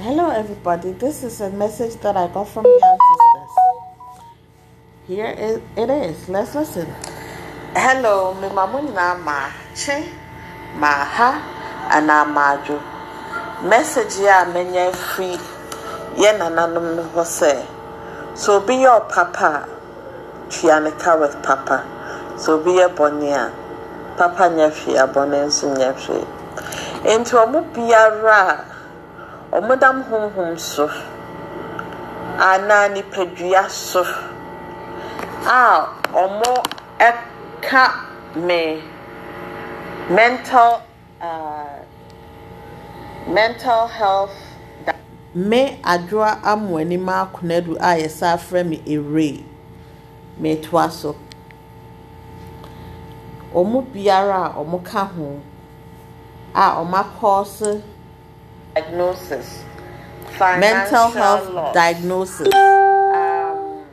Hello, everybody. This is a message that I got from the ancestors. Here it, is. Let's listen. Hello, mamuna ma che ma ha ana majo. Message ya menye free ye nananom no hɔ so obi yɛ ɔpapa a tua with papa so obi yɛ bɔne a papa hwee abɔne nso nyɛ hwee biara a ɔmo dam honhom so anaa nipadua so a ɔmo ɛka me mental uh, mental health me adwoa amu anim akonadu a yɛsa afrɛ me ere. Metoa so. Ɔmo biara a ɔmo ka ho a ɔmo akɔɔse diagnosis. Mental health loss. diagnosis. Um,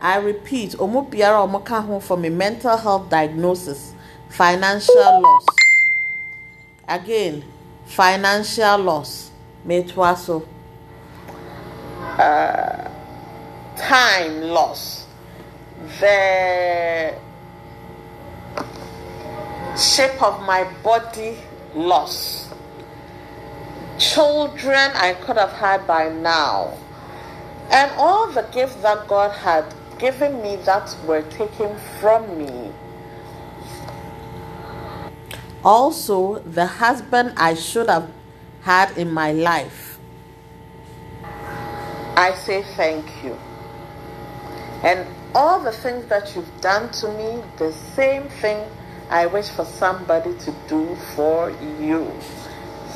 I repeat ɔmo biara a ɔmo ka ho for me mental health diagnosis financial loss. Again financial loss. Metoa so uh, time loss, the shape of my body loss, children I could have had by now, and all the gifts that God had given me that were taken from me. Also, the husband I should have had in my life I say thank you. And all the things that you've done to me, the same thing I wish for somebody to do for you.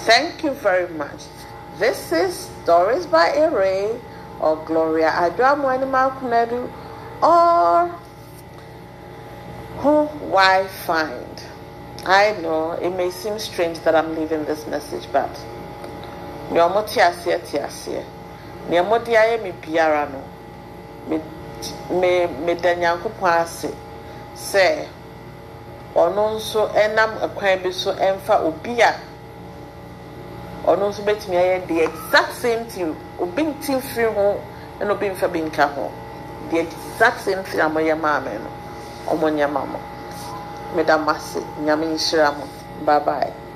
Thank you very much. This is Stories by Ere or Gloria Adramwanimal Kunedu or who why find. I know it may seem strange that I'm leaving this message, but you're nea mode ayɛ me biara no me meda nyankopɔn ase sɛ ɔno nso ɛnam ɛkwan bi so ɛmfa obi a ɔno nso bɛtumi ayɛ the exact same thing. Obi nti firi ho ɛna obi nfa bi nka ho. The exact same thing a moyɛ maame no. Ɔmo nyɛ ma mo. Meda mo ase. Nyame nhyira mo. Bye bye